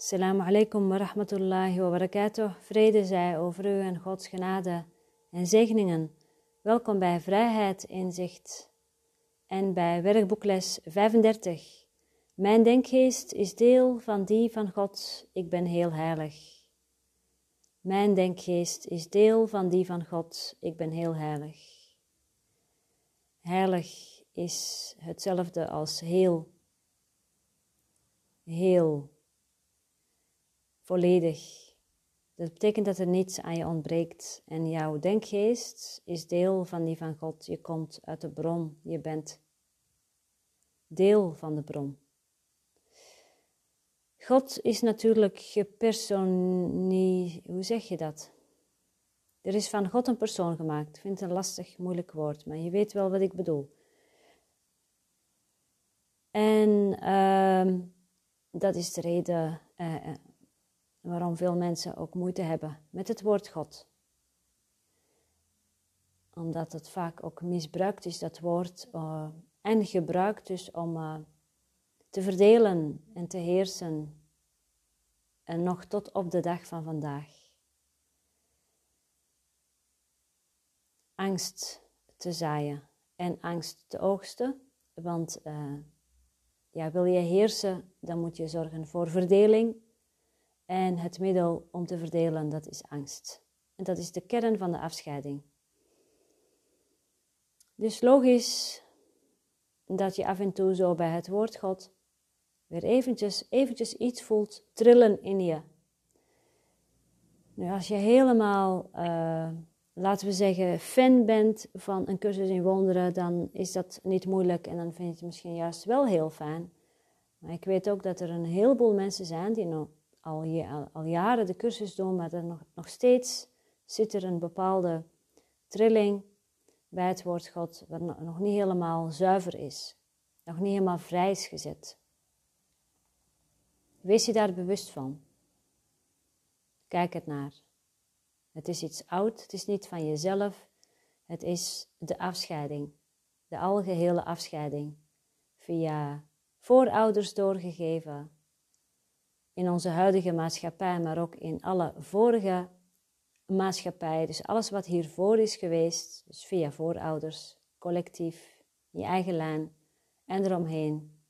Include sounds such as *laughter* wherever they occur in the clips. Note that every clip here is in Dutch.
Assalamu alaikum wa rahmatullahi wa barakatuh. Vrede zij over u en Gods genade en zegeningen. Welkom bij Vrijheid Inzicht en bij werkboekles 35. Mijn denkgeest is deel van die van God. Ik ben heel heilig. Mijn denkgeest is deel van die van God. Ik ben heel heilig. Heilig is hetzelfde als heel. Heel volledig. Dat betekent dat er niets aan je ontbreekt en jouw denkgeest is deel van die van God. Je komt uit de bron, je bent deel van de bron. God is natuurlijk gepersonificeerd. Hoe zeg je dat? Er is van God een persoon gemaakt. Ik vind het een lastig, moeilijk woord, maar je weet wel wat ik bedoel. En uh, dat is de reden uh, waarom veel mensen ook moeite hebben met het woord God. Omdat het vaak ook misbruikt is, dat woord, uh, en gebruikt dus om uh, te verdelen en te heersen. En nog tot op de dag van vandaag. Angst te zaaien en angst te oogsten, want uh, ja, wil je heersen, dan moet je zorgen voor verdeling en het middel om te verdelen, dat is angst. En dat is de kern van de afscheiding. Dus logisch dat je af en toe zo bij het woord God weer eventjes, eventjes iets voelt trillen in je. Nu, als je helemaal, uh, laten we zeggen, fan bent van een cursus in wonderen, dan is dat niet moeilijk en dan vind je het misschien juist wel heel fijn. Maar ik weet ook dat er een heleboel mensen zijn die nog al, jaren de cursus doen, maar er nog, nog steeds zit er een bepaalde trilling bij het woord God, wat nog niet helemaal zuiver is, nog niet helemaal vrij is gezet. Wees je daar bewust van. Kijk het naar. Het is iets oud, het is niet van jezelf, het is de afscheiding, de algehele afscheiding, via voorouders doorgegeven, in onze huidige maatschappij, maar ook in alle vorige maatschappijen. Dus alles wat hiervoor is geweest, dus via voorouders, collectief, je eigen lijn en eromheen.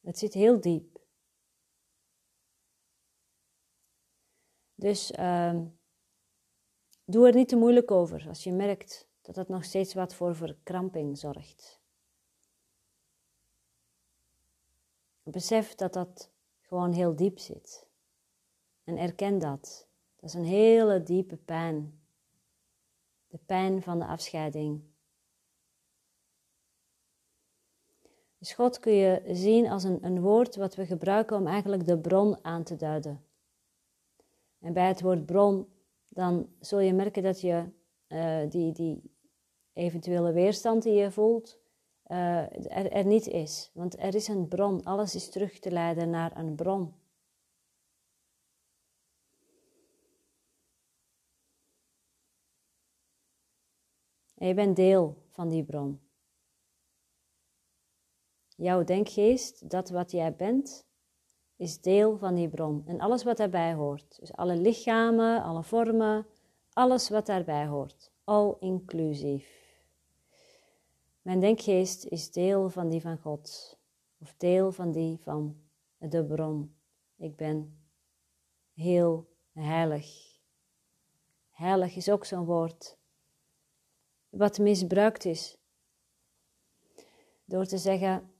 Het zit heel diep. Dus uh, doe er niet te moeilijk over als je merkt dat het nog steeds wat voor verkramping zorgt. Besef dat dat gewoon heel diep zit. En erken dat. Dat is een hele diepe pijn. De pijn van de afscheiding. Dus God kun je zien als een, een woord wat we gebruiken om eigenlijk de bron aan te duiden. En bij het woord bron, dan zul je merken dat je uh, die, die eventuele weerstand die je voelt, uh, er, er niet is. Want er is een bron. Alles is terug te leiden naar een bron. Je bent deel van die bron. Jouw denkgeest, dat wat jij bent, is deel van die bron. En alles wat daarbij hoort. Dus alle lichamen, alle vormen, alles wat daarbij hoort. All inclusief. Mijn denkgeest is deel van die van God, of deel van die van de bron. Ik ben heel heilig. Heilig is ook zo'n woord wat misbruikt is. Door te zeggen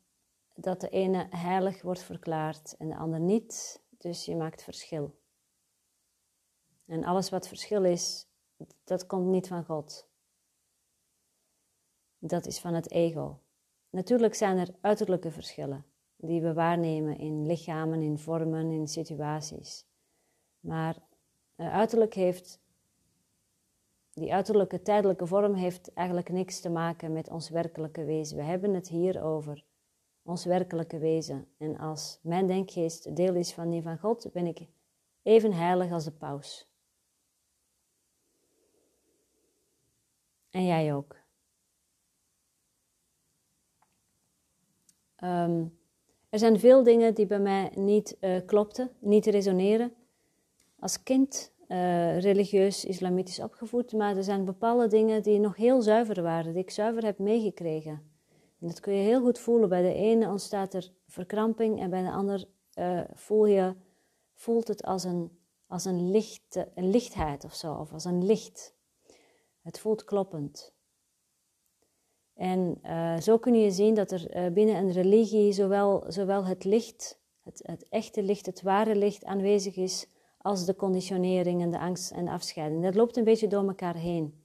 dat de ene heilig wordt verklaard en de ander niet, dus je maakt verschil. En alles wat verschil is, dat komt niet van God dat is van het ego. Natuurlijk zijn er uiterlijke verschillen die we waarnemen in lichamen, in vormen, in situaties. Maar uiterlijk heeft, die uiterlijke tijdelijke vorm heeft eigenlijk niks te maken met ons werkelijke wezen. We hebben het hier over ons werkelijke wezen. En als mijn denkgeest deel is van die van God, ben ik even heilig als de paus. En jij ook. Um, Er zijn veel dingen die bij mij niet uh, klopten, niet resoneren. Als kind uh, religieus islamitisch opgevoed, maar er zijn bepaalde dingen die nog heel zuiver waren, die ik zuiver heb meegekregen. En dat kun je heel goed voelen. Bij de ene ontstaat er verkramping en bij de ander uh, voel je, voelt het als een, als een, licht, een lichtheid of zo, of als een licht. Het voelt kloppend. En uh, zo kun je zien dat er uh, binnen een religie zowel, zowel het licht, het, het, echte licht, het ware licht aanwezig is, als de conditionering en de angst en de afscheiding. Dat loopt een beetje door elkaar heen.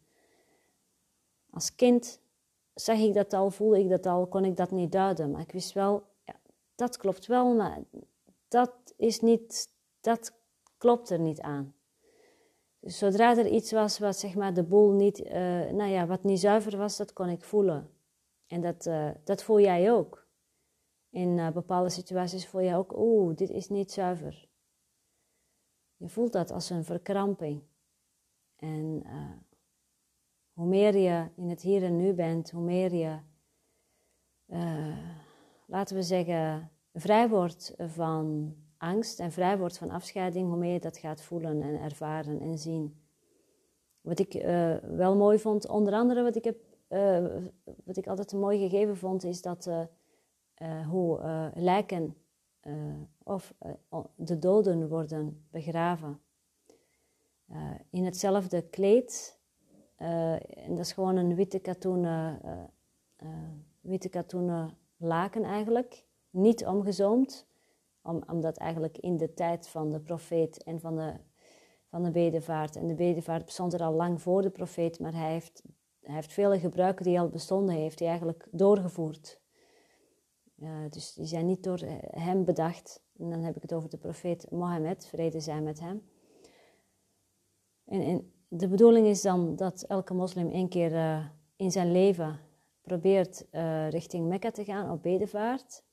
Als kind zag ik dat al, voelde ik dat al, kon ik dat niet duiden. Maar ik wist wel, ja, dat klopt wel, maar dat is niet, dat klopt er niet aan. Dus zodra er iets was wat zeg maar de boel niet, uh, nou ja, wat niet zuiver was, dat kon ik voelen. En dat, uh, dat voel jij ook. In uh, bepaalde situaties voel je ook, oeh, dit is niet zuiver. Je voelt dat als een verkramping. En hoe meer je in het hier en nu bent, hoe meer je, laten we zeggen, vrij wordt van angst en vrij wordt van afscheiding, hoe meer je dat gaat voelen en ervaren en zien. Wat ik uh, wel mooi vond, onder andere wat ik, heb, uh, wat ik altijd een mooi gegeven vond, is dat uh, hoe lijken of de doden worden begraven. in hetzelfde kleed, en dat is gewoon een witte katoenen, witte katoenen laken eigenlijk, niet omgezoomd om, omdat eigenlijk in de tijd van de profeet en van de, van de bedevaart, en de bedevaart bestond er al lang voor de profeet, maar hij heeft, hij heeft vele gebruiken die al bestonden, heeft hij eigenlijk doorgevoerd. dus die zijn niet door hem bedacht. En dan heb ik het over de profeet Mohammed, vrede zijn met hem. En, en de bedoeling is dan dat elke moslim één keer uh, in zijn leven probeert uh, richting Mekka te gaan op bedevaart.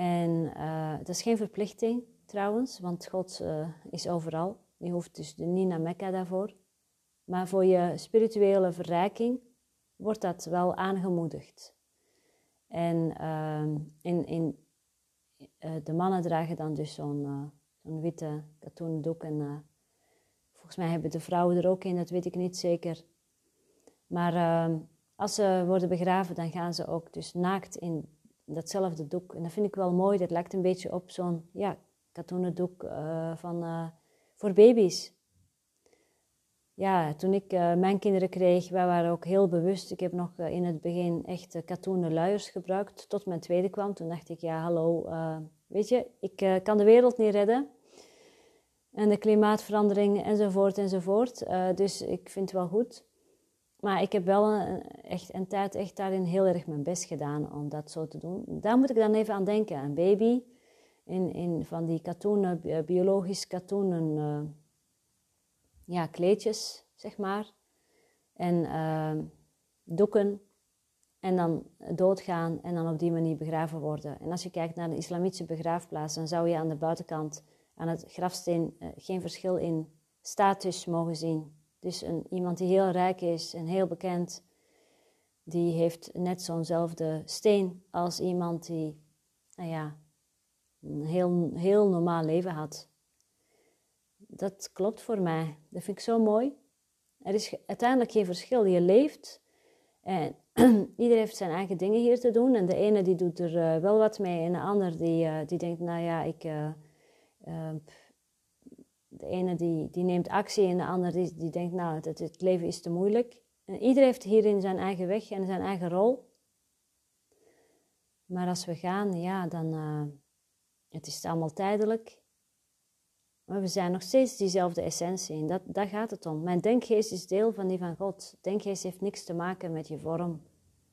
En uh, dat is geen verplichting trouwens, want God uh, is overal. Je hoeft dus niet naar Mekka daarvoor. Maar voor je spirituele verrijking wordt dat wel aangemoedigd. En uh, in, in, uh, de mannen dragen dan dus zo'n zo'n witte katoenen doek. En volgens mij hebben de vrouwen er ook in, dat weet ik niet zeker. Maar ehm, als ze worden begraven, dan gaan ze ook dus naakt in datzelfde doek. En dat vind ik wel mooi. Dat lijkt een beetje op zo'n ja, katoenen doek uh, van, uh, voor baby's. Ja, toen ik uh, mijn kinderen kreeg, wij waren ook heel bewust. Ik heb nog in het begin echt katoenen luiers gebruikt. Tot mijn tweede kwam. Toen dacht ik, ja hallo, weet je, ik kan de wereld niet redden. En de klimaatverandering enzovoort enzovoort. dus ik vind het wel goed. Maar ik heb wel een, echt een tijd echt daarin heel erg mijn best gedaan om dat zo te doen. Daar moet ik dan even aan denken. Een baby in, in van die katoenen, biologisch katoenen uh, ja, kleedjes, zeg maar. En uh, doeken. En dan doodgaan en dan op die manier begraven worden. En als je kijkt naar de islamitische begraafplaats, dan zou je aan de buitenkant aan het grafsteen geen verschil in status mogen zien. Dus een, iemand die heel rijk is en heel bekend, die heeft net zo'nzelfde steen als iemand die, nou ja, een heel, heel normaal leven had. Dat klopt voor mij. Dat vind ik zo mooi. Er is uiteindelijk geen verschil. Je leeft en *clears throat* iedereen heeft zijn eigen dingen hier te doen. En de ene die doet er uh, wel wat mee en de ander die, uh, die denkt, nou ja, ik... Uh, de ene die, die neemt actie en de ander die, die denkt, nou, het, het leven is te moeilijk. En iedereen heeft hierin zijn eigen weg en zijn eigen rol. Maar als we gaan, ja, dan uh, het is het allemaal tijdelijk. Maar we zijn nog steeds diezelfde essentie en dat, daar gaat het om. Mijn denkgeest is deel van die van God. Denkgeest heeft niks te maken met je vorm,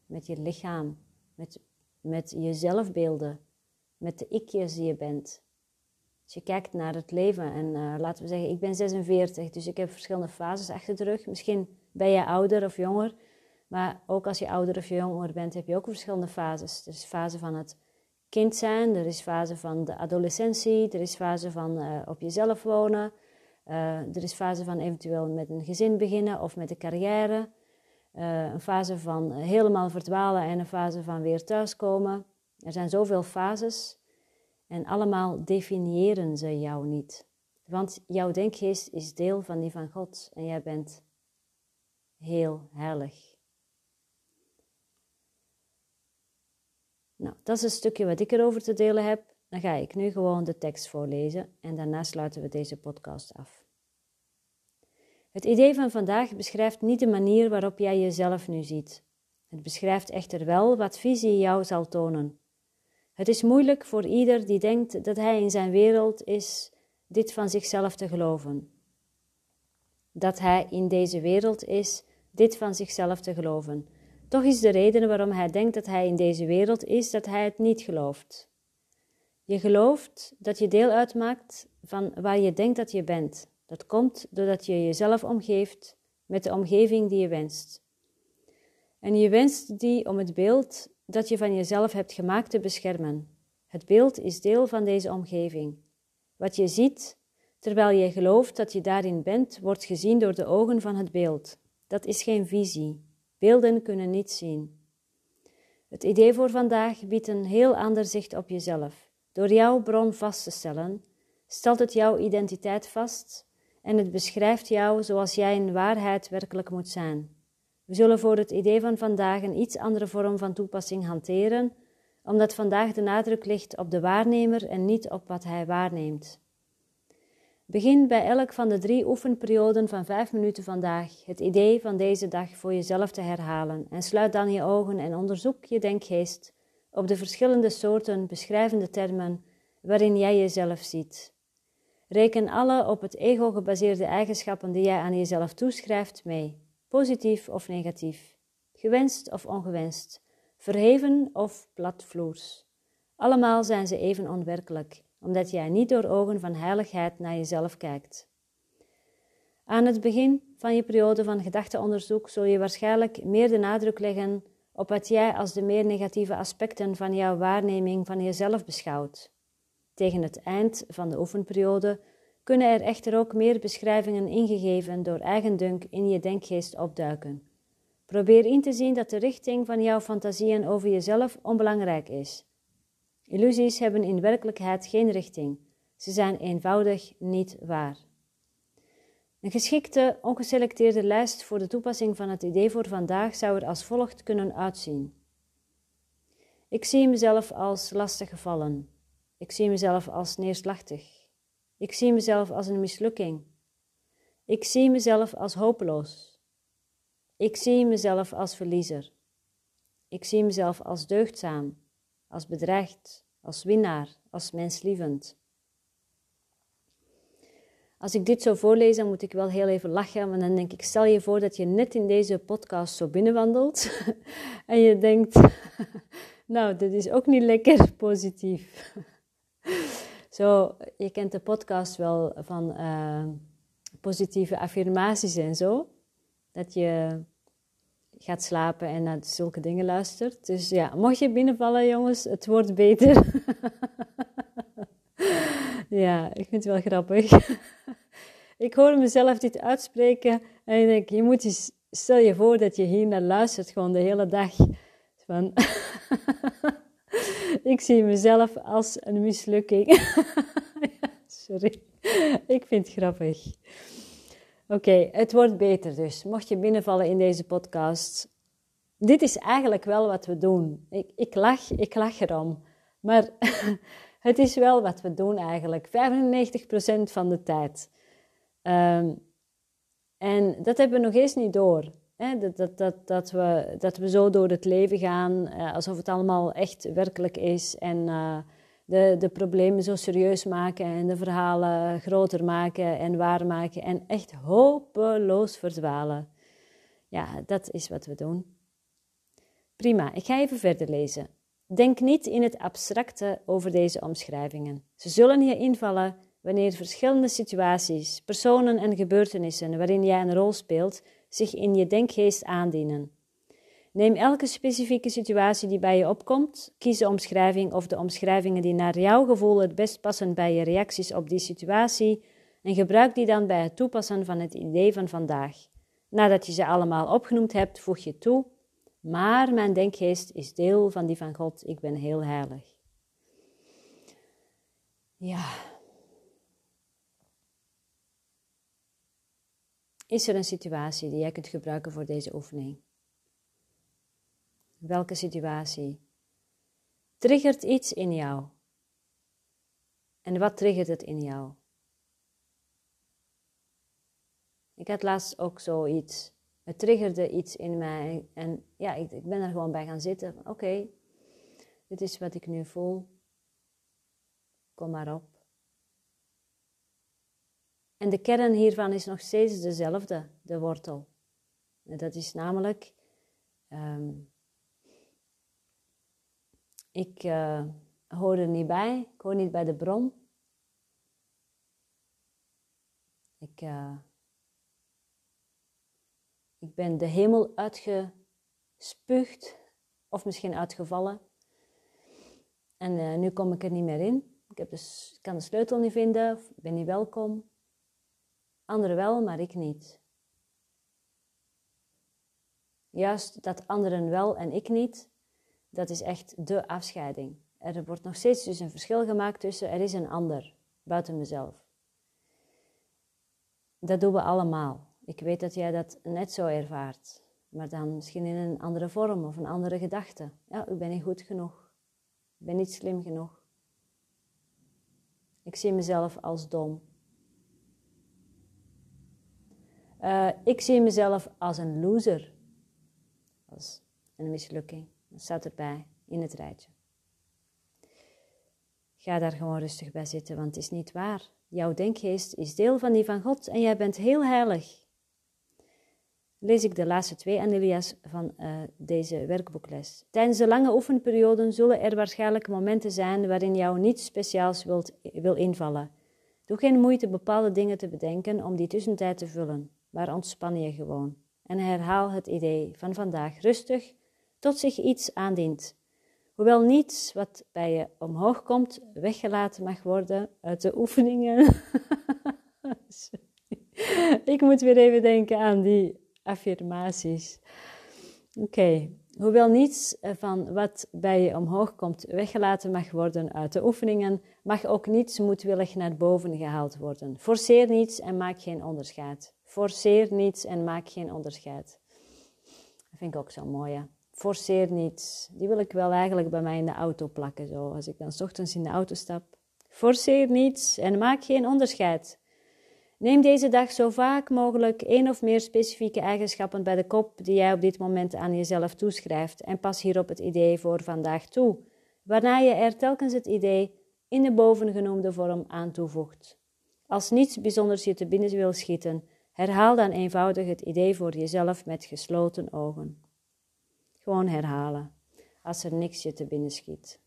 met je lichaam, met, met je zelfbeelden, met de ikjes die je bent. Als je kijkt naar het leven en uh, laten we zeggen, ik ben 46, dus ik heb verschillende fases achter de rug. Misschien ben je ouder of jonger, maar ook als je ouder of jonger bent, heb je ook verschillende fases. Er is fase van het kind zijn, er is fase van de adolescentie, er is fase van uh, op jezelf wonen, uh, er is fase van eventueel met een gezin beginnen of met een carrière, een fase van helemaal verdwalen en een fase van weer thuiskomen. Er zijn zoveel fases en allemaal definiëren ze jou niet. Want jouw denkgeest is deel van die van God en jij bent heel heilig. Nou, dat is een stukje wat ik erover te delen heb. Dan ga ik nu gewoon de tekst voorlezen en daarna sluiten we deze podcast af. Het idee van vandaag beschrijft niet de manier waarop jij jezelf nu ziet. Het beschrijft echter wel wat visie jou zal tonen. Het is moeilijk voor ieder die denkt dat hij in zijn wereld is, dit van zichzelf te geloven. Dat hij in deze wereld is, dit van zichzelf te geloven. Toch is de reden waarom hij denkt dat hij in deze wereld is, dat hij het niet gelooft. Je gelooft dat je deel uitmaakt van waar je denkt dat je bent. Dat komt doordat je jezelf omgeeft met de omgeving die je wenst. En je wenst die om het beeld dat je van jezelf hebt gemaakt te beschermen. Het beeld is deel van deze omgeving. Wat je ziet, terwijl je gelooft dat je daarin bent, wordt gezien door de ogen van het beeld. Dat is geen visie. Beelden kunnen niet zien. Het idee voor vandaag biedt een heel ander zicht op jezelf. Door jouw bron vast te stellen, stelt het jouw identiteit vast en het beschrijft jou zoals jij in waarheid werkelijk moet zijn. We zullen voor het idee van vandaag een iets andere vorm van toepassing hanteren, omdat vandaag de nadruk ligt op de waarnemer en niet op wat hij waarneemt. Begin bij elk van de drie oefenperioden van vijf minuten vandaag het idee van deze dag voor jezelf te herhalen en sluit dan je ogen en onderzoek je denkgeest op de verschillende soorten beschrijvende termen waarin jij jezelf ziet. Reken alle op het ego gebaseerde eigenschappen die jij aan jezelf toeschrijft mee, positief of negatief, gewenst of ongewenst, verheven of platvloers. Allemaal zijn ze even onwerkelijk omdat jij niet door ogen van heiligheid naar jezelf kijkt. Aan het begin van je periode van gedachteonderzoek zul je waarschijnlijk meer de nadruk leggen op wat jij als de meer negatieve aspecten van jouw waarneming van jezelf beschouwt. Tegen het eind van de oefenperiode kunnen er echter ook meer beschrijvingen ingegeven door eigendunk in je denkgeest opduiken. Probeer in te zien dat de richting van jouw fantasieën over jezelf onbelangrijk is Illusies hebben in werkelijkheid geen richting. Ze zijn eenvoudig niet waar. Een geschikte, ongeselecteerde lijst voor de toepassing van het idee voor vandaag zou er als volgt kunnen uitzien. Ik zie mezelf als lastig gevallen. Ik zie mezelf als neerslachtig. Ik zie mezelf als een mislukking. Ik zie mezelf als hopeloos. Ik zie mezelf als verliezer. Ik zie mezelf als deugdzaam als bedreigd, als winnaar, als menslievend. Als ik dit zo voorlees, dan moet ik wel heel even lachen, want dan denk ik, stel je voor dat je net in deze podcast zo binnenwandelt *laughs* en je denkt, *laughs* nou, dit is ook niet lekker positief. *laughs* zo, je kent de podcast wel van uh, positieve affirmaties en zo, dat je gaat slapen en naar zulke dingen luistert. Dus ja, mocht je binnenvallen, jongens, het wordt beter. *laughs* ja, ik vind het wel grappig. *laughs* ik hoor mezelf dit uitspreken en ik denk, je moet je, stel je voor dat je hier naar luistert gewoon de hele dag. Van *laughs* *laughs* ik zie mezelf als een mislukking. *laughs* Sorry, ik vind het grappig. Oké, het wordt beter dus. Mocht je binnenvallen in deze podcast. Dit is eigenlijk wel wat we doen. Ik, ik lach, ik lach erom. Maar *laughs* het is wel wat we doen eigenlijk. 95% van de tijd. Ehm, en dat hebben we nog eens niet door. Dat, dat, dat, dat, we, dat we zo door het leven gaan, uh, alsof het allemaal echt werkelijk is. En uh, de, de problemen zo serieus maken en de verhalen groter maken en waarmaken en echt hopeloos verdwalen. Ja, dat is wat we doen. Prima, ik ga even verder lezen. Denk niet in het abstracte over deze omschrijvingen. Ze zullen je invallen wanneer verschillende situaties, personen en gebeurtenissen waarin jij een rol speelt, zich in je denkgeest aandienen. Neem elke specifieke situatie die bij je opkomt, kies de omschrijving of de omschrijvingen die naar jouw gevoel het best passen bij je reacties op die situatie en gebruik die dan bij het toepassen van het idee van vandaag. Nadat je ze allemaal opgenoemd hebt, voeg je toe: Maar mijn denkgeest is deel van die van God. Ik ben heel heilig. Ja. Is er een situatie die jij kunt gebruiken voor deze oefening? Welke situatie triggert iets in jou? En wat triggert het in jou? Ik had laatst ook zoiets. Het triggerde iets in mij. En ja, ik, ik ben er gewoon bij gaan zitten. Oké, dit is wat ik nu voel. Kom maar op. En de kern hiervan is nog steeds dezelfde, de wortel. En dat is namelijk, um, ik uh, hoor er niet bij, ik hoor niet bij de bron. Ik, uh, ik ben de hemel uitgespuugd, of misschien uitgevallen. En uh, nu kom ik er niet meer in. Ik, heb dus, kan de sleutel niet vinden, ben niet welkom. Anderen wel, maar ik niet. Juist dat anderen wel en ik niet, dat is echt de afscheiding. Er wordt nog steeds dus een verschil gemaakt tussen er is een ander buiten mezelf. Dat doen we allemaal. Ik weet dat jij dat net zo ervaart, maar dan misschien in een andere vorm of een andere gedachte. Ja, ik ben niet goed genoeg. Ik ben niet slim genoeg. Ik zie mezelf als dom. Uh, ik zie mezelf als een loser. Als een mislukking. Dat staat erbij in het rijtje. Ga daar gewoon rustig bij zitten, want het is niet waar. Jouw denkgeest is deel van die van God en jij bent heel heilig. Lees ik de laatste twee anilia's van uh, deze werkboekles. Tijdens de lange oefenperioden zullen er waarschijnlijk momenten zijn waarin jou niets speciaals wilt, wil invallen. Doe geen moeite bepaalde dingen te bedenken om die tussentijd te vullen maar ontspan je gewoon en herhaal het idee van vandaag rustig tot zich iets aandient. Hoewel niets wat bij je omhoog komt weggelaten mag worden uit de oefeningen. *laughs* Ik moet weer even denken aan die affirmaties. Oké, hoewel niets van wat bij je omhoog komt weggelaten mag worden uit de oefeningen, mag ook niets moedwillig naar boven gehaald worden. Forceer niets en maak geen onderscheid. Forceer niets en maak geen onderscheid. Dat vind ik ook zo mooi. Hè? Forceer niets. Die wil ik wel eigenlijk bij mij in de auto plakken. Zo, als ik dan s ochtends in de auto stap. Forceer niets en maak geen onderscheid. Neem deze dag zo vaak mogelijk één of meer specifieke eigenschappen bij de kop die jij op dit moment aan jezelf toeschrijft en pas hierop het idee voor vandaag toe, waarna je er telkens het idee in de bovengenoemde vorm aan toevoegt. Als niets bijzonders je te binnen wil schieten, Herhaal dan eenvoudig het idee voor jezelf met gesloten ogen. Gewoon herhalen, als er niks je te binnen schiet.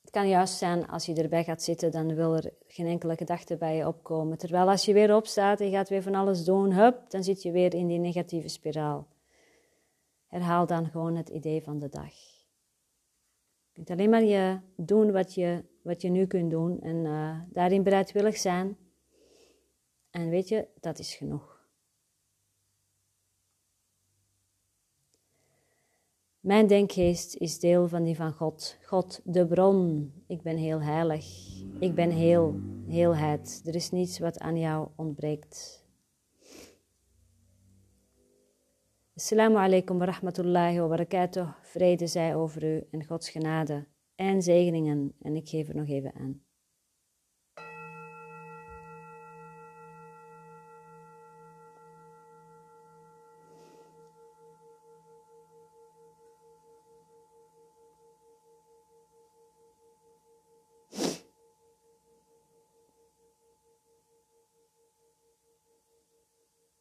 Het kan juist zijn als je erbij gaat zitten, dan wil er geen enkele gedachte bij je opkomen. Terwijl als je weer opstaat en je gaat weer van alles doen, hup, dan zit je weer in die negatieve spiraal. Herhaal dan gewoon het idee van de dag. Je kunt alleen maar je doen wat je, wat je nu kunt doen en uh, daarin bereidwillig zijn en weet je, dat is genoeg. Mijn denkgeest is deel van die van God. God, de bron. Ik ben heel heilig. Ik ben heel, heelheid. Er is niets wat aan jou ontbreekt. Assalamu alaikum wa rahmatullahi wa barakatuh. Vrede zij over u en Gods genade en zegeningen. En ik geef er nog even aan.